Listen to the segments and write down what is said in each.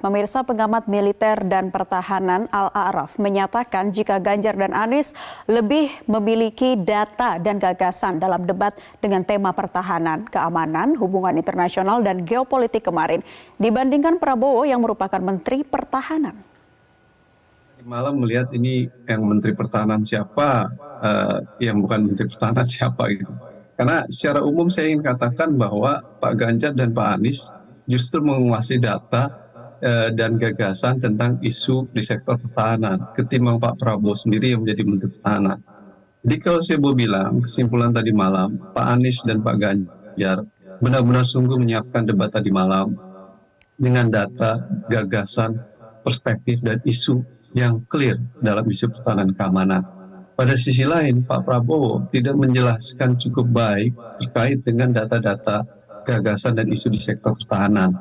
Pemirsa pengamat militer dan pertahanan Al-A'raf menyatakan jika Ganjar dan Anies lebih memiliki data dan gagasan dalam debat dengan tema pertahanan, keamanan, hubungan internasional, dan geopolitik kemarin dibandingkan Prabowo yang merupakan Menteri Pertahanan. Malam melihat ini yang Menteri Pertahanan siapa, uh, yang bukan Menteri Pertahanan siapa gitu. Karena secara umum saya ingin katakan bahwa Pak Ganjar dan Pak Anies justru menguasai data eh, dan gagasan tentang isu di sektor pertahanan ketimbang Pak Prabowo sendiri yang menjadi Menteri Pertahanan. Jadi kalau saya mau bilang kesimpulan tadi malam Pak Anies dan Pak Ganjar benar-benar sungguh menyiapkan debat tadi malam dengan data, gagasan, perspektif dan isu yang clear dalam isu pertahanan keamanan pada sisi lain, Pak Prabowo tidak menjelaskan cukup baik terkait dengan data-data gagasan dan isu di sektor pertahanan.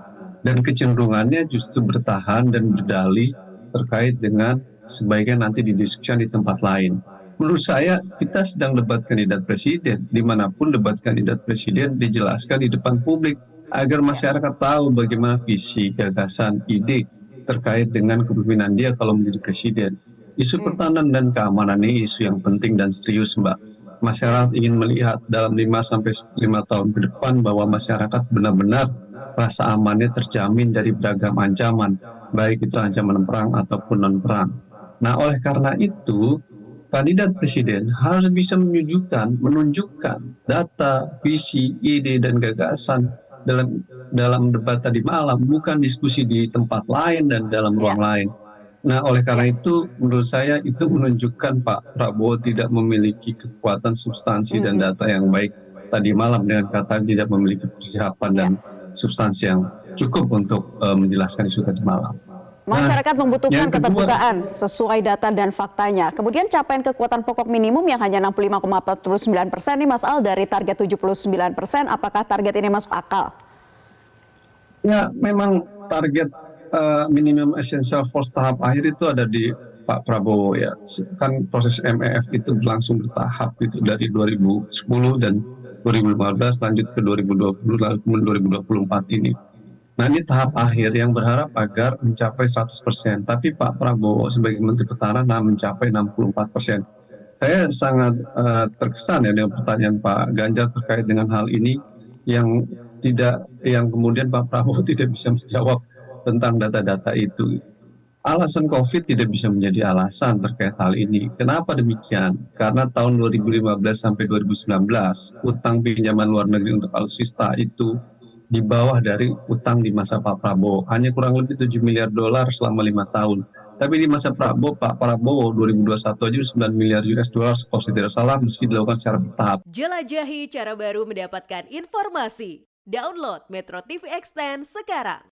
Dan kecenderungannya justru bertahan dan berdalih terkait dengan sebaiknya nanti didiskusikan di tempat lain. Menurut saya, kita sedang debat kandidat presiden. Di mana pun debat kandidat presiden dijelaskan di depan publik agar masyarakat tahu bagaimana visi, gagasan, ide terkait dengan kepemimpinan dia kalau menjadi presiden Isu hmm. pertahanan dan keamanan ini isu yang penting dan serius, Mbak. Masyarakat ingin melihat dalam 5 sampai 5 tahun ke depan bahwa masyarakat benar-benar rasa amannya terjamin dari beragam ancaman, baik itu ancaman perang ataupun non-perang. Nah, oleh karena itu, kandidat presiden harus bisa menunjukkan, menunjukkan data, visi, ide, dan gagasan dalam dalam debat tadi malam, bukan diskusi di tempat lain dan dalam ruang ya. lain Nah, oleh karena itu, menurut saya itu menunjukkan Pak Prabowo tidak memiliki kekuatan substansi dan data yang baik tadi malam dengan kata tidak memiliki persiapan dan ya. Substansi yang cukup untuk uh, menjelaskan isu tadi malam. Nah, Masyarakat nah, membutuhkan keterbukaan sesuai data dan faktanya. Kemudian capaian kekuatan pokok minimum yang hanya 65,49 persen ini Mas Al dari target 79 persen, apakah target ini masuk akal? Ya, memang target uh, minimum essential force tahap akhir itu ada di Pak Prabowo ya. Kan proses MEF itu berlangsung bertahap itu dari 2010 dan 2015 lanjut ke 2020 lalu kemudian 2024 ini. Nah ini tahap akhir yang berharap agar mencapai 100%. Tapi Pak Prabowo sebagai Menteri Pertahanan mencapai 64%. Saya sangat uh, terkesan ya dengan pertanyaan Pak Ganjar terkait dengan hal ini yang tidak yang kemudian Pak Prabowo tidak bisa menjawab tentang data-data itu. Alasan COVID tidak bisa menjadi alasan terkait hal ini. Kenapa demikian? Karena tahun 2015 sampai 2019, utang pinjaman luar negeri untuk alutsista itu di bawah dari utang di masa Pak Prabowo. Hanya kurang lebih 7 miliar dolar selama lima tahun. Tapi di masa Prabowo, Pak Prabowo 2021 aja 9 miliar US dollar kalau tidak salah meski dilakukan secara bertahap. Jelajahi cara baru mendapatkan informasi. Download Metro TV Extend sekarang.